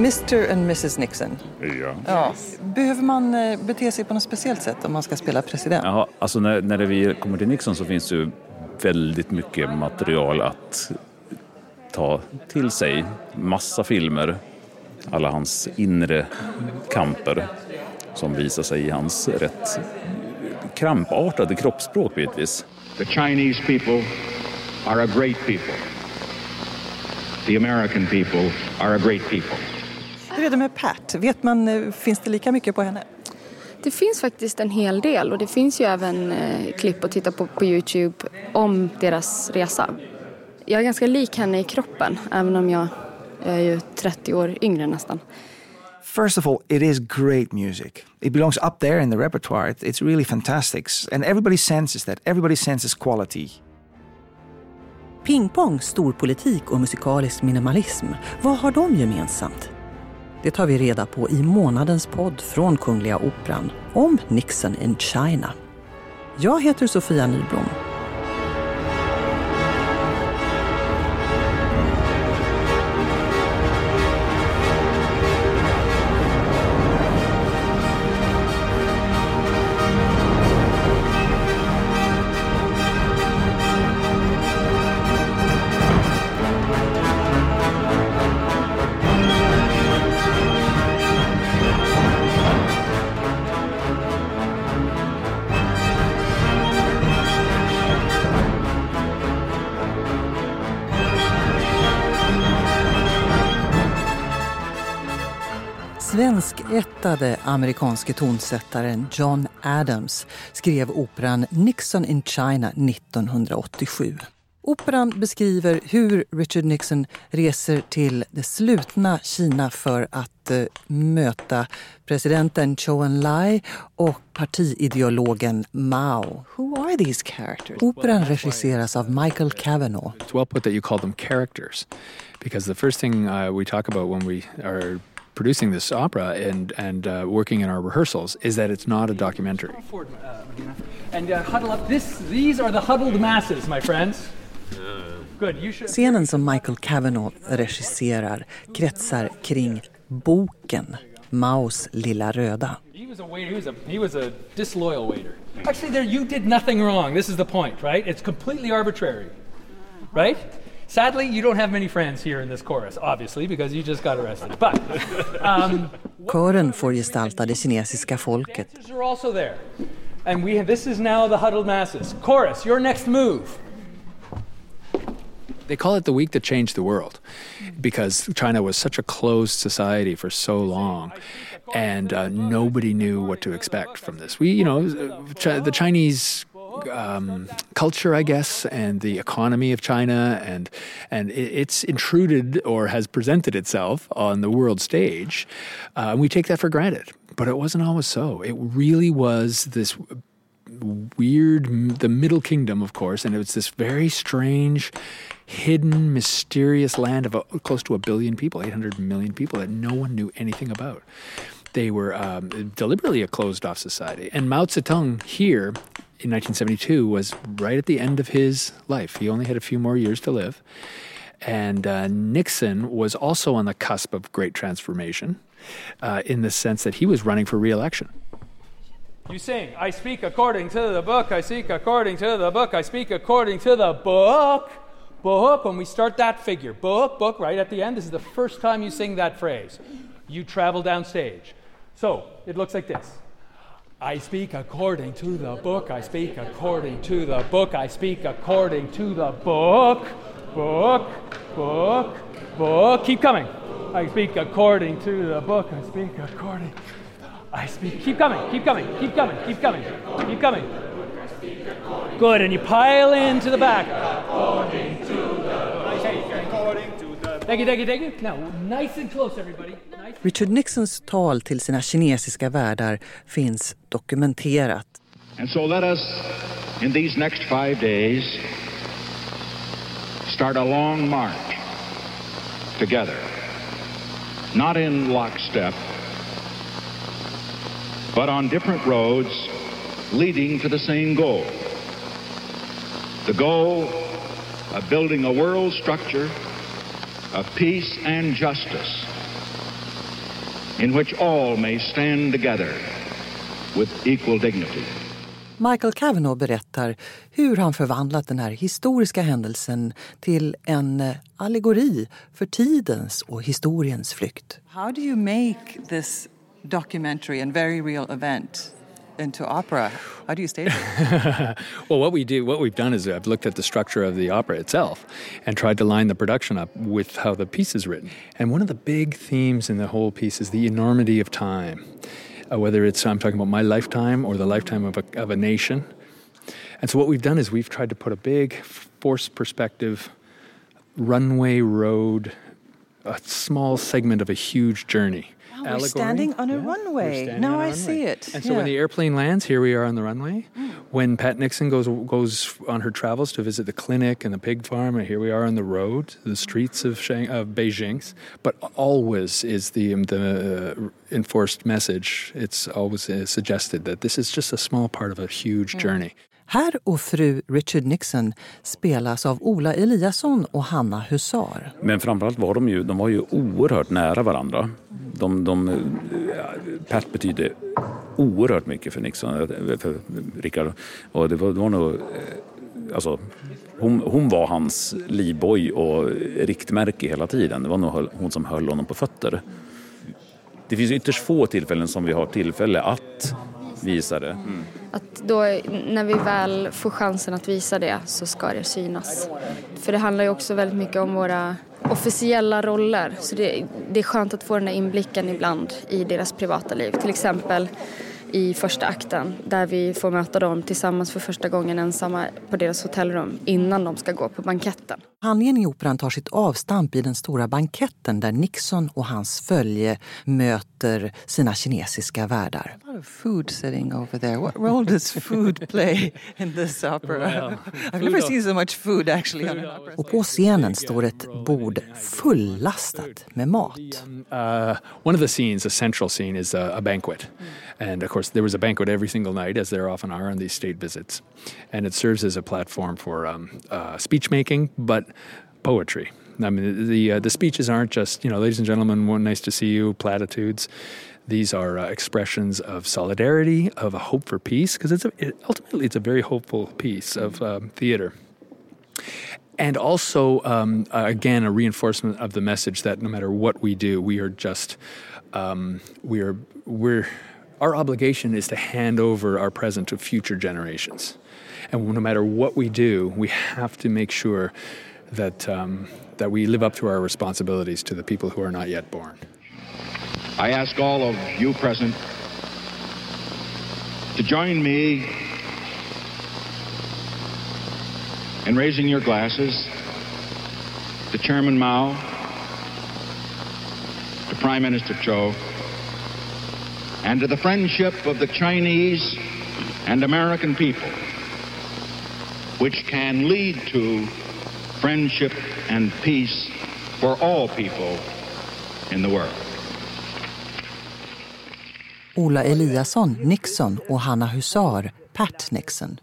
Mr and Mrs Nixon. Ja. Ja. Behöver man eh, bete sig på något speciellt sätt om man ska spela president? Jaha, alltså när, när vi kommer till Nixon så finns det ju väldigt mycket material att ta till sig. Massa filmer, alla hans inre kamper som visar sig i hans rätt krampartade kroppsspråk bitvis. The Chinese people are a great people. The American people are a great people. Hur är det med Pat? Vet man, eh, finns det lika mycket på henne? Det finns faktiskt en hel del och det finns ju även eh, klipp att titta på på Youtube om deras resa. Jag är ganska lik henne i kroppen även om jag, jag är ju 30 år yngre nästan. First of all, it is great music. It belongs up there in the repertoire. It- It's really fantastic. And everybody senses that. Everybody senses quality. Pingpong, storpolitik och musikalisk minimalism. Vad har de gemensamt? Det tar vi reda på i månadens podd från Kungliga Operan om Nixon in China. Jag heter Sofia Nyblom. Svenskättade amerikanske tonsättaren John Adams skrev operan Nixon in China 1987. Operan beskriver hur Richard Nixon reser till det slutna Kina för att eh, möta presidenten Zhou Enlai och partiideologen Mao. Who are these characters? Operan regisseras av Michael Cavanaugh. It's well put that you call them characters, because the first thing uh, we talk about when we are producing this opera and and uh, working in our rehearsals is that it's not a documentary. Forward, uh, Medina. And uh, huddle up. This, these are the huddled masses, my friends. Good. You should. Scenen som Michael Cavanaugh regisserar kretsar kring boken Maos lilla röda. He was a waiter. He was a he was a disloyal waiter. Actually, there you did nothing wrong. This is the point, right? It's completely arbitrary, right? Sadly, you don't have many friends here in this chorus, obviously, because you just got arrested. But um, Kören får gestalta det kinesiska folket. dancers are also there, and we have, this is now the huddled masses. Chorus, your next move. They call it the week that changed the world, because China was such a closed society for so long, and uh, nobody knew what to expect from this. We, you know, the Chinese um, culture, I guess, and the economy of China, and and it's intruded or has presented itself on the world stage. Uh, and we take that for granted, but it wasn't always so. It really was this weird, the Middle Kingdom, of course, and it was this very strange, hidden, mysterious land of a, close to a billion people, 800 million people that no one knew anything about. They were um, deliberately a closed off society. And Mao Zedong here in 1972 was right at the end of his life. He only had a few more years to live. And uh, Nixon was also on the cusp of great transformation uh, in the sense that he was running for reelection. You sing, I speak according to the book, I speak according to the book, I speak according to the book. Book, when we start that figure, book, book, right at the end, this is the first time you sing that phrase. You travel downstage. So it looks like this I speak according to the book, I speak according to the book, I speak according to the book, book, book, book. Keep coming. I speak according to the book, I speak according. I speak. Keep coming, keep coming, keep coming, keep coming, keep coming. Good, and you pile into the back. Thank you, thank you, thank you. Now, nice and close, everybody. Nice. Richard Nixons tal till sina kinesiska värdar finns dokumenterat. And so let us, in these next five days, start a long march together, not in lockstep, but on different roads leading to the same goal. The goal of building a world structure of peace and justice in which all may stand together with equal dignity. Michael Cavanaugh berättar hur han förvandlat den här historiska händelsen till en eh, allegori för tidens och historiens flykt. How do you make this documentary and very real event into opera? How do you stage it? well, what we do, what we've done is I've looked at the structure of the opera itself and tried to line the production up with how the piece is written. And one of the big themes in the whole piece is the enormity of time. Uh, whether it's I'm talking about my lifetime or the lifetime of a, of a nation. And so what we've done is we've tried to put a big forced perspective runway road, a small segment of a huge journey we're allegory. standing on a yeah, runway. Now I runway. see it. And so when the airplane lands, here we are on the runway. Mm. When Pat Nixon goes goes on her travels to visit the clinic and the pig farm, and here we are on the road, the streets of, Shang, of Beijing. But always is the um, the uh, enforced message. It's always uh, suggested that this is just a small part of a huge mm. journey. Herr och fru Richard Nixon spelas av Ola Eliasson och Hanna Husar. Men framförallt var de ju, de var ju oerhört nära varandra. De, de, Pat betydde oerhört mycket för Nixon, för Richard. Och det var, det var nog, eh, alltså, hon, hon, var hans livboj och riktmärke hela tiden. Det var nog hon som höll honom på fötter. Det finns ytterst få tillfällen som vi har tillfälle att visa det. Mm. Att då när vi väl får chansen att visa det så ska det synas. För det handlar ju också väldigt mycket om våra officiella roller. Så det, det är skönt att få den där inblicken ibland i deras privata liv. Till exempel i första akten där vi får möta dem tillsammans för första gången ensamma på deras hotellrum innan de ska gå på banketten. Handlingen i operan tar sitt avstamp i den stora banketten där Nixon och hans följe möter sina kinesiska värdar. food sitting over there. What role does food play in this opera? I've never seen so much food actually on an opera. Och på scenen står ett bord fullastat med mat. Um, uh, one of the scenes, a central scene, is a, a banquet. And of course, there was a banquet every single night, as there often are on these state visits. And it serves as a platform for um, uh, speech making, but poetry. I mean, the uh, the speeches aren't just you know, ladies and gentlemen, nice to see you, platitudes. These are uh, expressions of solidarity, of a hope for peace, because it's a, it, ultimately it's a very hopeful piece of um, theater. And also, um, uh, again, a reinforcement of the message that no matter what we do, we are just um, we are we're our obligation is to hand over our present to future generations. And no matter what we do, we have to make sure that, um, that we live up to our responsibilities to the people who are not yet born. I ask all of you present to join me in raising your glasses to Chairman Mao, to Prime Minister Cho, and to the friendship of the Chinese and American people, which can lead to friendship and peace for all people in the world. Ola Eliasson, Nixon och Hanna Husar, Pat Nixon.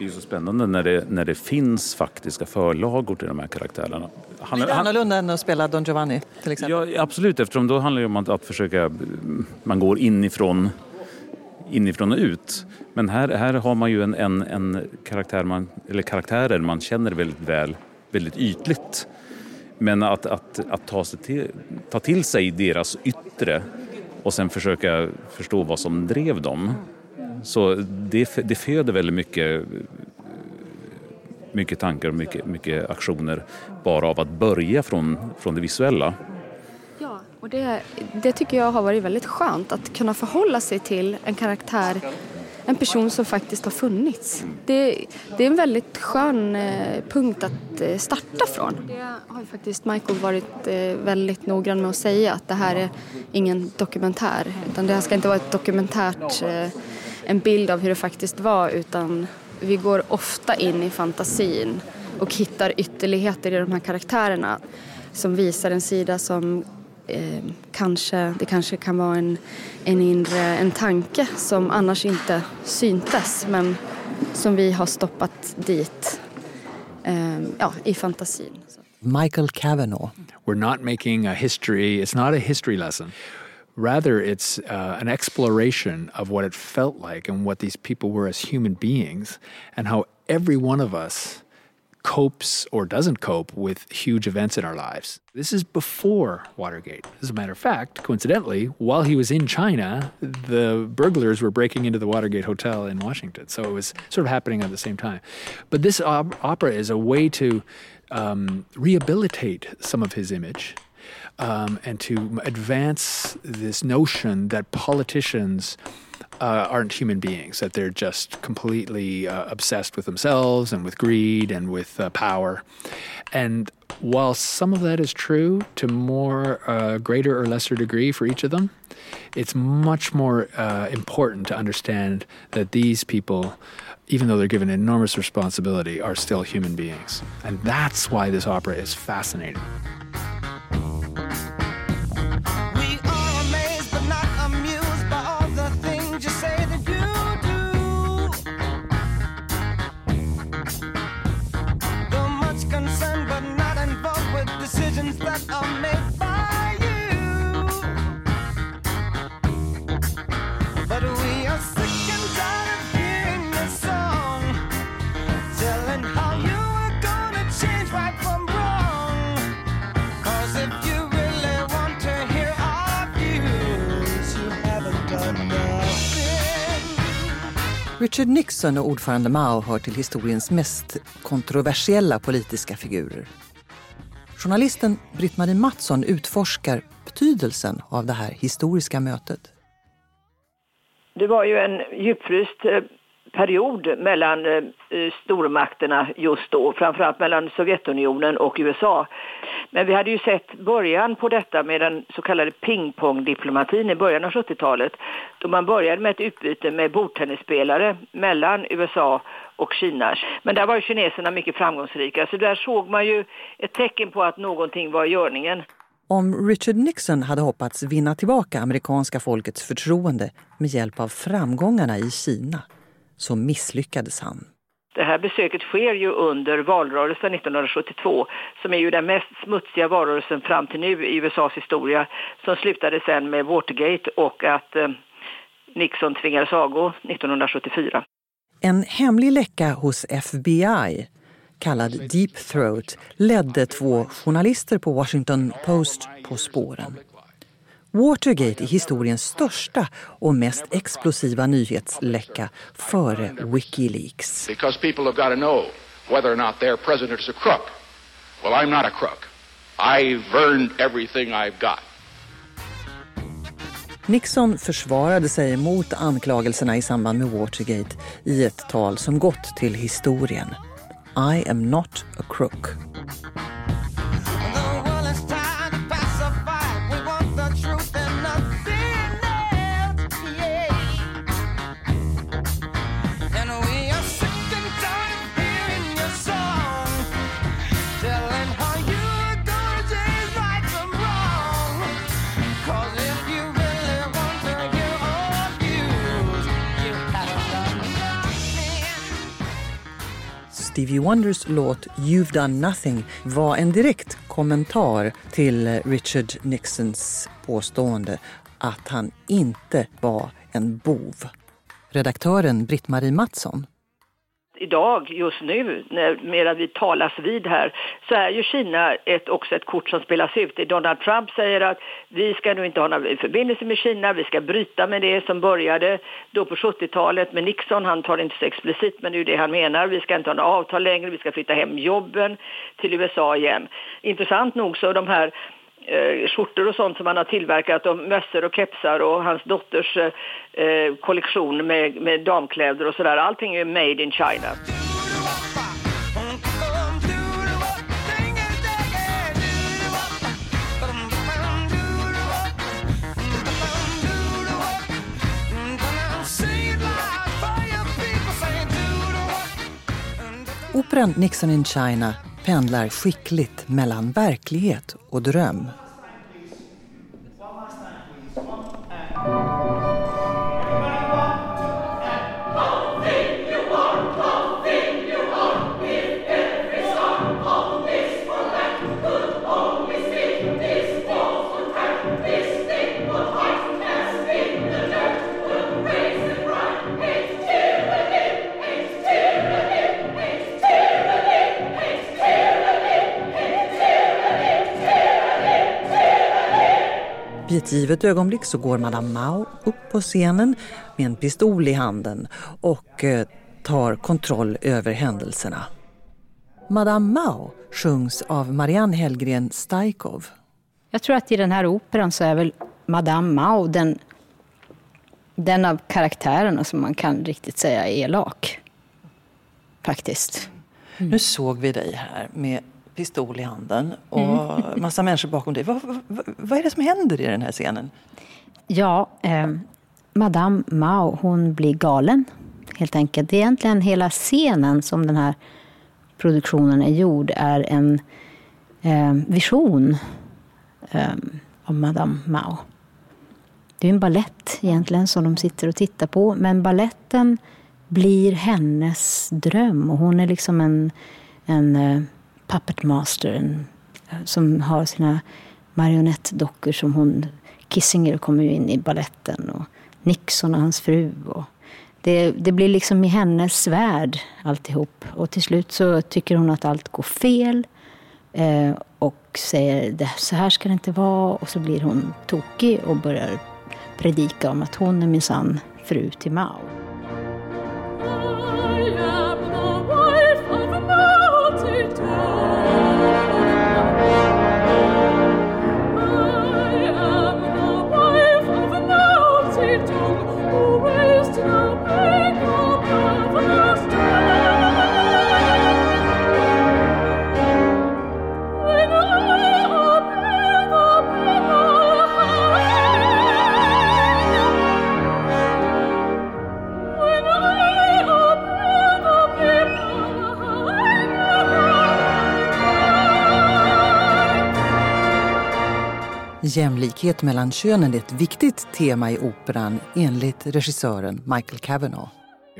Det är så spännande när det, när det finns faktiska förlagor till de här karaktärerna. Han, Lite annorlunda än att spela Don Giovanni till exempel? Ja, absolut, eftersom då handlar det om att, att försöka, man går inifrån, inifrån och ut. Men här, här har man ju en, en, en karaktär man, eller karaktärer man känner väldigt väl, väldigt ytligt. Men att, att, att ta, sig till, ta till sig deras yttre och sen försöka förstå vad som drev dem. Så det, det föder väldigt mycket, mycket tankar och mycket, mycket aktioner bara av att börja från, från det visuella. Ja, och det, det tycker jag har varit väldigt skönt att kunna förhålla sig till en karaktär en person som faktiskt har funnits. Det, det är en väldigt skön eh, punkt att eh, starta från. Det har ju faktiskt Michael varit eh, väldigt noggrann med att säga att det här är ingen dokumentär utan det här ska inte vara ett dokumentärt en bild av hur det faktiskt var utan vi går ofta in i fantasin och hittar ytterligheter i de här karaktärerna som visar en sida som eh, kanske, det kanske kan vara en, en inre, en tanke som annars inte syntes men som vi har stoppat dit eh, ja, i fantasin. Michael Cavanaugh. We're not making a history, it's not a history lesson. Rather, it's uh, an exploration of what it felt like and what these people were as human beings, and how every one of us copes or doesn't cope with huge events in our lives. This is before Watergate. As a matter of fact, coincidentally, while he was in China, the burglars were breaking into the Watergate Hotel in Washington. So it was sort of happening at the same time. But this op- opera is a way to um, rehabilitate some of his image. Um, and to advance this notion that politicians uh, aren't human beings, that they're just completely uh, obsessed with themselves and with greed and with uh, power. And while some of that is true to more uh, greater or lesser degree for each of them, it's much more uh, important to understand that these people, even though they're given enormous responsibility, are still human beings. And that's why this opera is fascinating. Richard Nixon och ordförande Mao hör till historiens mest kontroversiella politiska figurer. Journalisten Britt-Marie Mattsson utforskar betydelsen av det här historiska mötet. Det var ju en djupfryst eh, period mellan eh, eh, stormakterna just då, framförallt mellan Sovjetunionen och USA. Men vi hade ju sett början på detta med den så kallade pingpongdiplomatin i början av 70-talet då man började med ett utbyte med bordtennisspelare mellan USA och Kina. Men där var ju kineserna mycket framgångsrika så där såg man ju ett tecken på att någonting var i görningen. Om Richard Nixon hade hoppats vinna tillbaka amerikanska folkets förtroende med hjälp av framgångarna i Kina så misslyckades han. Det här besöket sker ju under valrörelsen 1972 som är ju den mest smutsiga valrörelsen fram till nu i USAs historia som slutade sen med Watergate och att eh, Nixon tvingades avgå 1974. En hemlig läcka hos FBI kallad Deep Throat ledde två journalister på Washington Post på spåren. Watergate är historiens största och mest explosiva nyhetsläcka före Wikileaks. Because people have got to know whether or not their president is a crook. Well, I'm not a crook. I've earned everything I've got. Nixon försvarade sig mot anklagelserna i samband med Watergate i ett tal som gått till historien. I am not a crook. Stevie Wonders låt You've done nothing var en direkt kommentar till Richard Nixons påstående att han inte var en bov. Redaktören Britt-Marie Mattsson idag, just nu, när, medan vi talas vid här, så är ju Kina ett, också ett kort som spelas ut. Donald Trump säger att vi ska nu inte ha någon förbindelse med Kina, vi ska bryta med det som började då på 70-talet med Nixon. Han tar det inte så explicit, men det är det han menar. Vi ska inte ha några avtal längre, vi ska flytta hem jobben till USA igen. Intressant nog så de här eh, skjortor och sånt som han har tillverkat och mössor och kepsar och hans dotters eh, kollektion med, med damkläder och sådär. Allting är made in China. Operan Nixon in China pendlar skickligt mellan verklighet och dröm. Ett givet ögonblick så går Madame Mao upp på scenen med en pistol i handen och eh, tar kontroll över händelserna. Madame Mao sjungs av Marianne Hellgren Stajkov. Jag tror att i den här operan så är väl Madame Mao den, den av karaktärerna som man kan riktigt säga är elak. Faktiskt. Mm. Nu såg vi dig här med pistol i handen och mm. massa människor bakom dig. Vad, vad, vad, är det som händer i den här scenen? Ja, eh, Madame Mao, hon blir galen helt enkelt. Det är egentligen hela scenen som den här produktionen är gjord är en eh, vision eh, av Madame Mao. Det är en ballett egentligen som de sitter och tittar på, men balletten blir hennes dröm och hon är liksom en, en Puppetmastern eh, som har sina marionettdockor som hon Kissinger kommer ju in i balletten och Nixon och hans fru. Och det, det blir liksom i hennes värld alltihop. Och till slut så tycker hon att allt går fel. Eh, och säger så här ska det inte vara. Och så blir hon tokig och börjar predika om att hon är minsann fru till Mao. Jämlikhet mellan könen är ett viktigt tema i operan enligt regissören Michael Cavanaugh.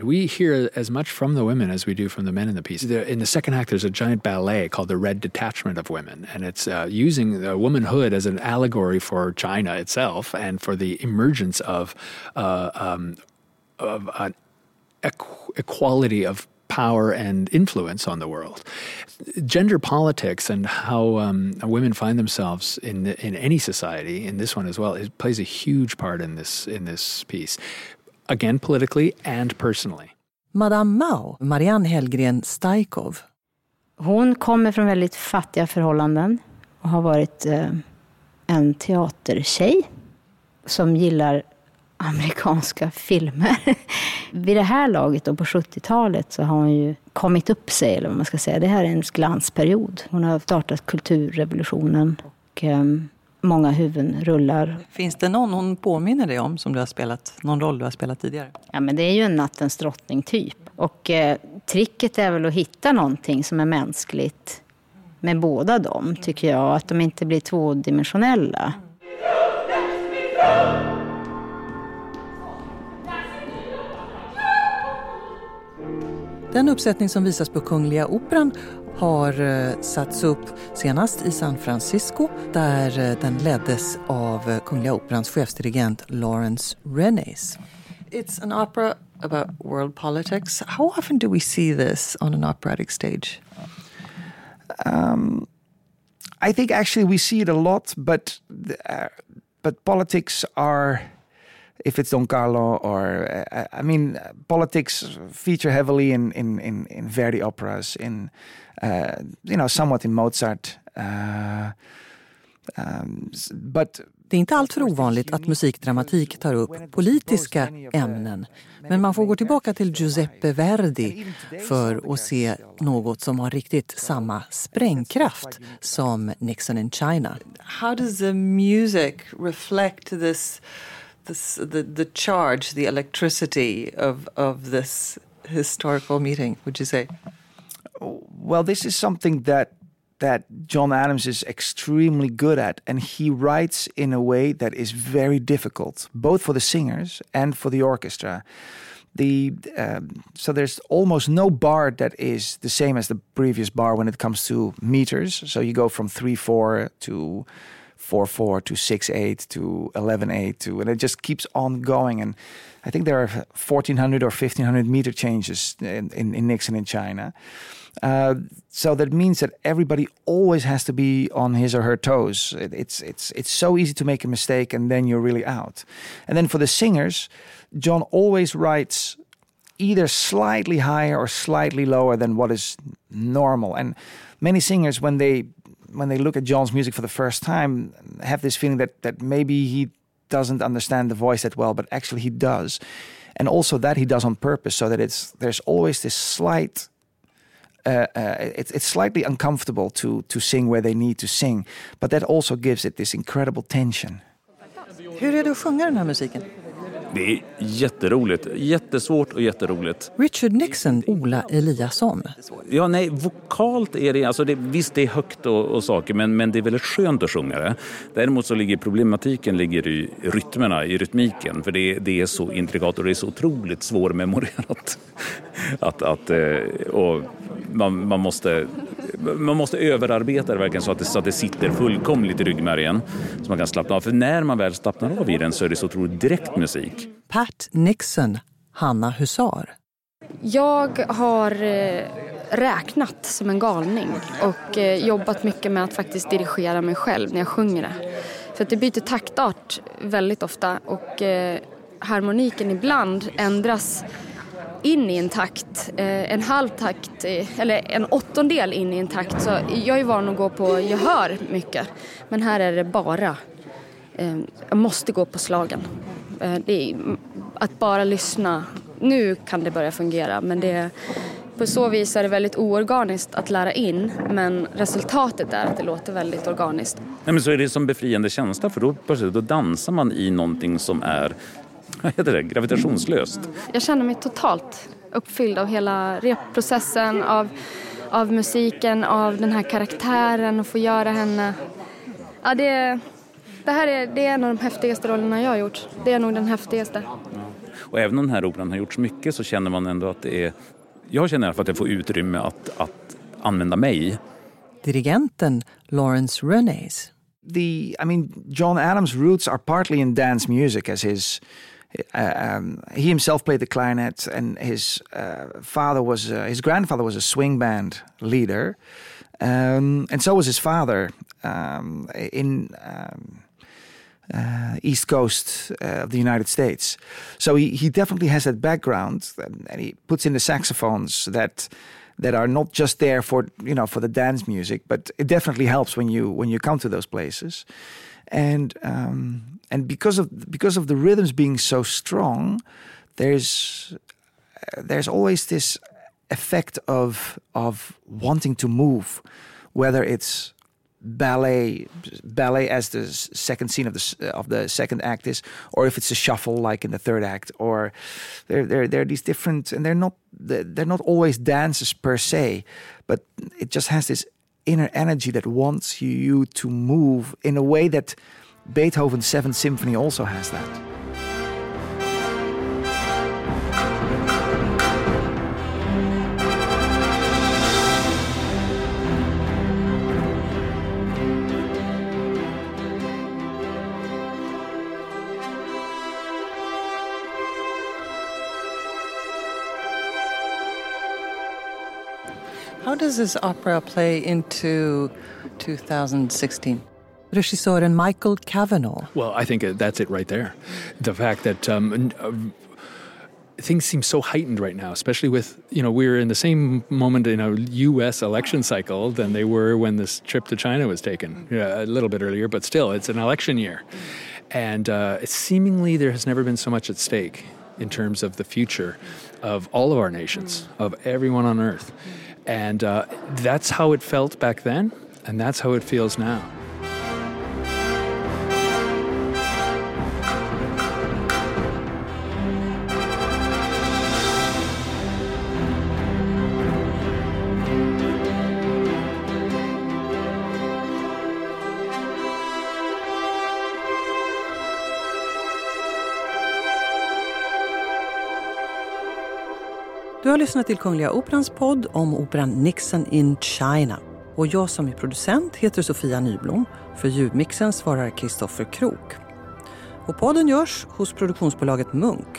We hear as much from the women as we do from the men in the piece. in the second act, there's a giant ballet called The Red Detachment of Women, and it's uh, using the womanhood as an allegory for China itself and for the emergence of, uh, um, of an equ- equality of power and influence on the world. Gender politics and how um, women find themselves in in any society, in this one as well, it plays a huge part in this in this piece. Again, politically and personally. Madame Mao, Marianne Hellgren Stajkov. Hon kommer från väldigt fattiga förhållanden och har varit eh, en teatertjej som gillar amerikanska filmer. Vid det här laget då, på 70-talet så har hon ju kommit upp sig, eller vad man ska säga. Det här är en glansperiod. Hon har startat kulturrevolutionen och um, många huvuden rullar. Finns det någon hon påminner dig om som du har spelat, någon roll du har spelat tidigare? Ja, men det är ju en nattens drottning typ. Och eh, tricket är väl att hitta någonting som är mänskligt med båda dem, tycker jag. Att de inte blir tvådimensionella. Den uppsättning som visas på Kungliga Operan har uh, satts upp senast i San Francisco där uh, den leddes av uh, Kungliga Operans chefsdirigent Lawrence Renes. It's an opera about world politics. How often do we see this on an operatic stage? Um, I think actually we see it a lot, but but politics are if it's Don Carlo or uh, I mean politics feature heavily in in in, in Verdi operas in uh, you know somewhat in Mozart uh, um, but det är inte alltför ovanligt att musikdramatik tar upp politiska ämnen. Men man får gå tillbaka till Giuseppe Verdi för att se något som har riktigt samma sprängkraft som Nixon in China. How does the music reflect this this, the, the charge, the electricity of, of this historical meeting, would you say? Well, this is something that that John Adams is extremely good at, and he writes in a way that is very difficult, both for the singers and for the orchestra. The um, so there's almost no bar that is the same as the previous bar when it comes to meters. So you go from three four to four four to six eight to eleven eight to, and it just keeps on going. And I think there are fourteen hundred or fifteen hundred meter changes in, in, in Nixon in China. Uh, so that means that everybody always has to be on his or her toes. It, it's it's it's so easy to make a mistake and then you're really out. And then for the singers, John always writes either slightly higher or slightly lower than what is normal. And many singers, when they when they look at John's music for the first time, have this feeling that that maybe he doesn't understand the voice that well, but actually he does, and also that he does on purpose, so that it's there's always this slight. Uh, uh, it's, it's slightly uncomfortable to to sing where they need to sing, but that also gives it this incredible tension. Hur är det att sjunga den här musiken? Det är jätteroligt. Jättesvårt och jätteroligt. Richard Nixon, Ola Eliasson. Ja, nej, vokalt är det, alltså det, visst det är högt och, och saker, men, men det är väldigt skönt att sjunga det. Däremot så ligger problematiken ligger i rytmerna, i rytmiken, för det, det är så intrikat och det är så otroligt svårmemorerat. att, att, eh, och man, man, måste, man måste överarbeta det verkligen så att det, så att det sitter fullkomligt i ryggmärgen, så man kan slappna av. För när man väl slappnar av i den så är det så otroligt direkt musik. Pat Nixon, Hanna Husar. Jag har eh, räknat som en galning och eh, jobbat mycket med att faktiskt dirigera mig själv när jag sjunger det. För att det byter taktart väldigt ofta och eh, harmoniken ibland ändras in i en takt, en halv takt eller en åttondel in i en takt. Så jag är van att gå på gehör mycket men här är det bara, jag måste gå på slagen. Eh, det är, att bara lyssna, nu kan det börja fungera men det, på så vis är det väldigt oorganiskt att lära in men resultatet är att det låter väldigt organiskt. Nej, men så är det som befriande känsla för då, då dansar man i någonting som är vad heter det, gravitationslöst. Jag känner mig totalt uppfylld av hela repprocessen, av, av musiken, av den här karaktären och få göra henne. Ja, det, det här är, det är en av de häftigaste rollerna jag har gjort. Det är nog den häftigaste. Och även om den här operan har gjort så mycket så känner man ändå att det är... Jag känner i alla fall att jag får utrymme att, att använda mig. Dirigenten Lawrence Renes. The, I mean, John Adams' roots are partly in dance music as his Uh, um, he himself played the clarinet, and his uh, father was uh, his grandfather was a swing band leader, um, and so was his father um, in um, uh, East Coast uh, of the United States. So he, he definitely has that background, and he puts in the saxophones that that are not just there for you know for the dance music, but it definitely helps when you when you come to those places, and um, and because of because of the rhythms being so strong, there's there's always this effect of of wanting to move, whether it's ballet ballet as the second scene of the of the second act is or if it's a shuffle like in the third act or there there there are these different and they're not they're not always dances per se but it just has this inner energy that wants you to move in a way that Beethoven's 7th symphony also has that How does this opera play into 2016? Regissören Michael Cavanaugh. Well, I think that's it right there. The fact that um, uh, things seem so heightened right now, especially with, you know, we're in the same moment in a U.S. election cycle than they were when this trip to China was taken, yeah, a little bit earlier, but still, it's an election year. And uh, seemingly there has never been so much at stake in terms of the future of all of our nations, of everyone on earth. And uh, that's how it felt back then, and that's how it feels now. Du har lyssnat till Kungliga Operans podd om operan Nixon in China. Och jag som är producent heter Sofia Nyblom. För ljudmixen svarar Kristoffer Krook. Och podden görs hos produktionsbolaget Munk.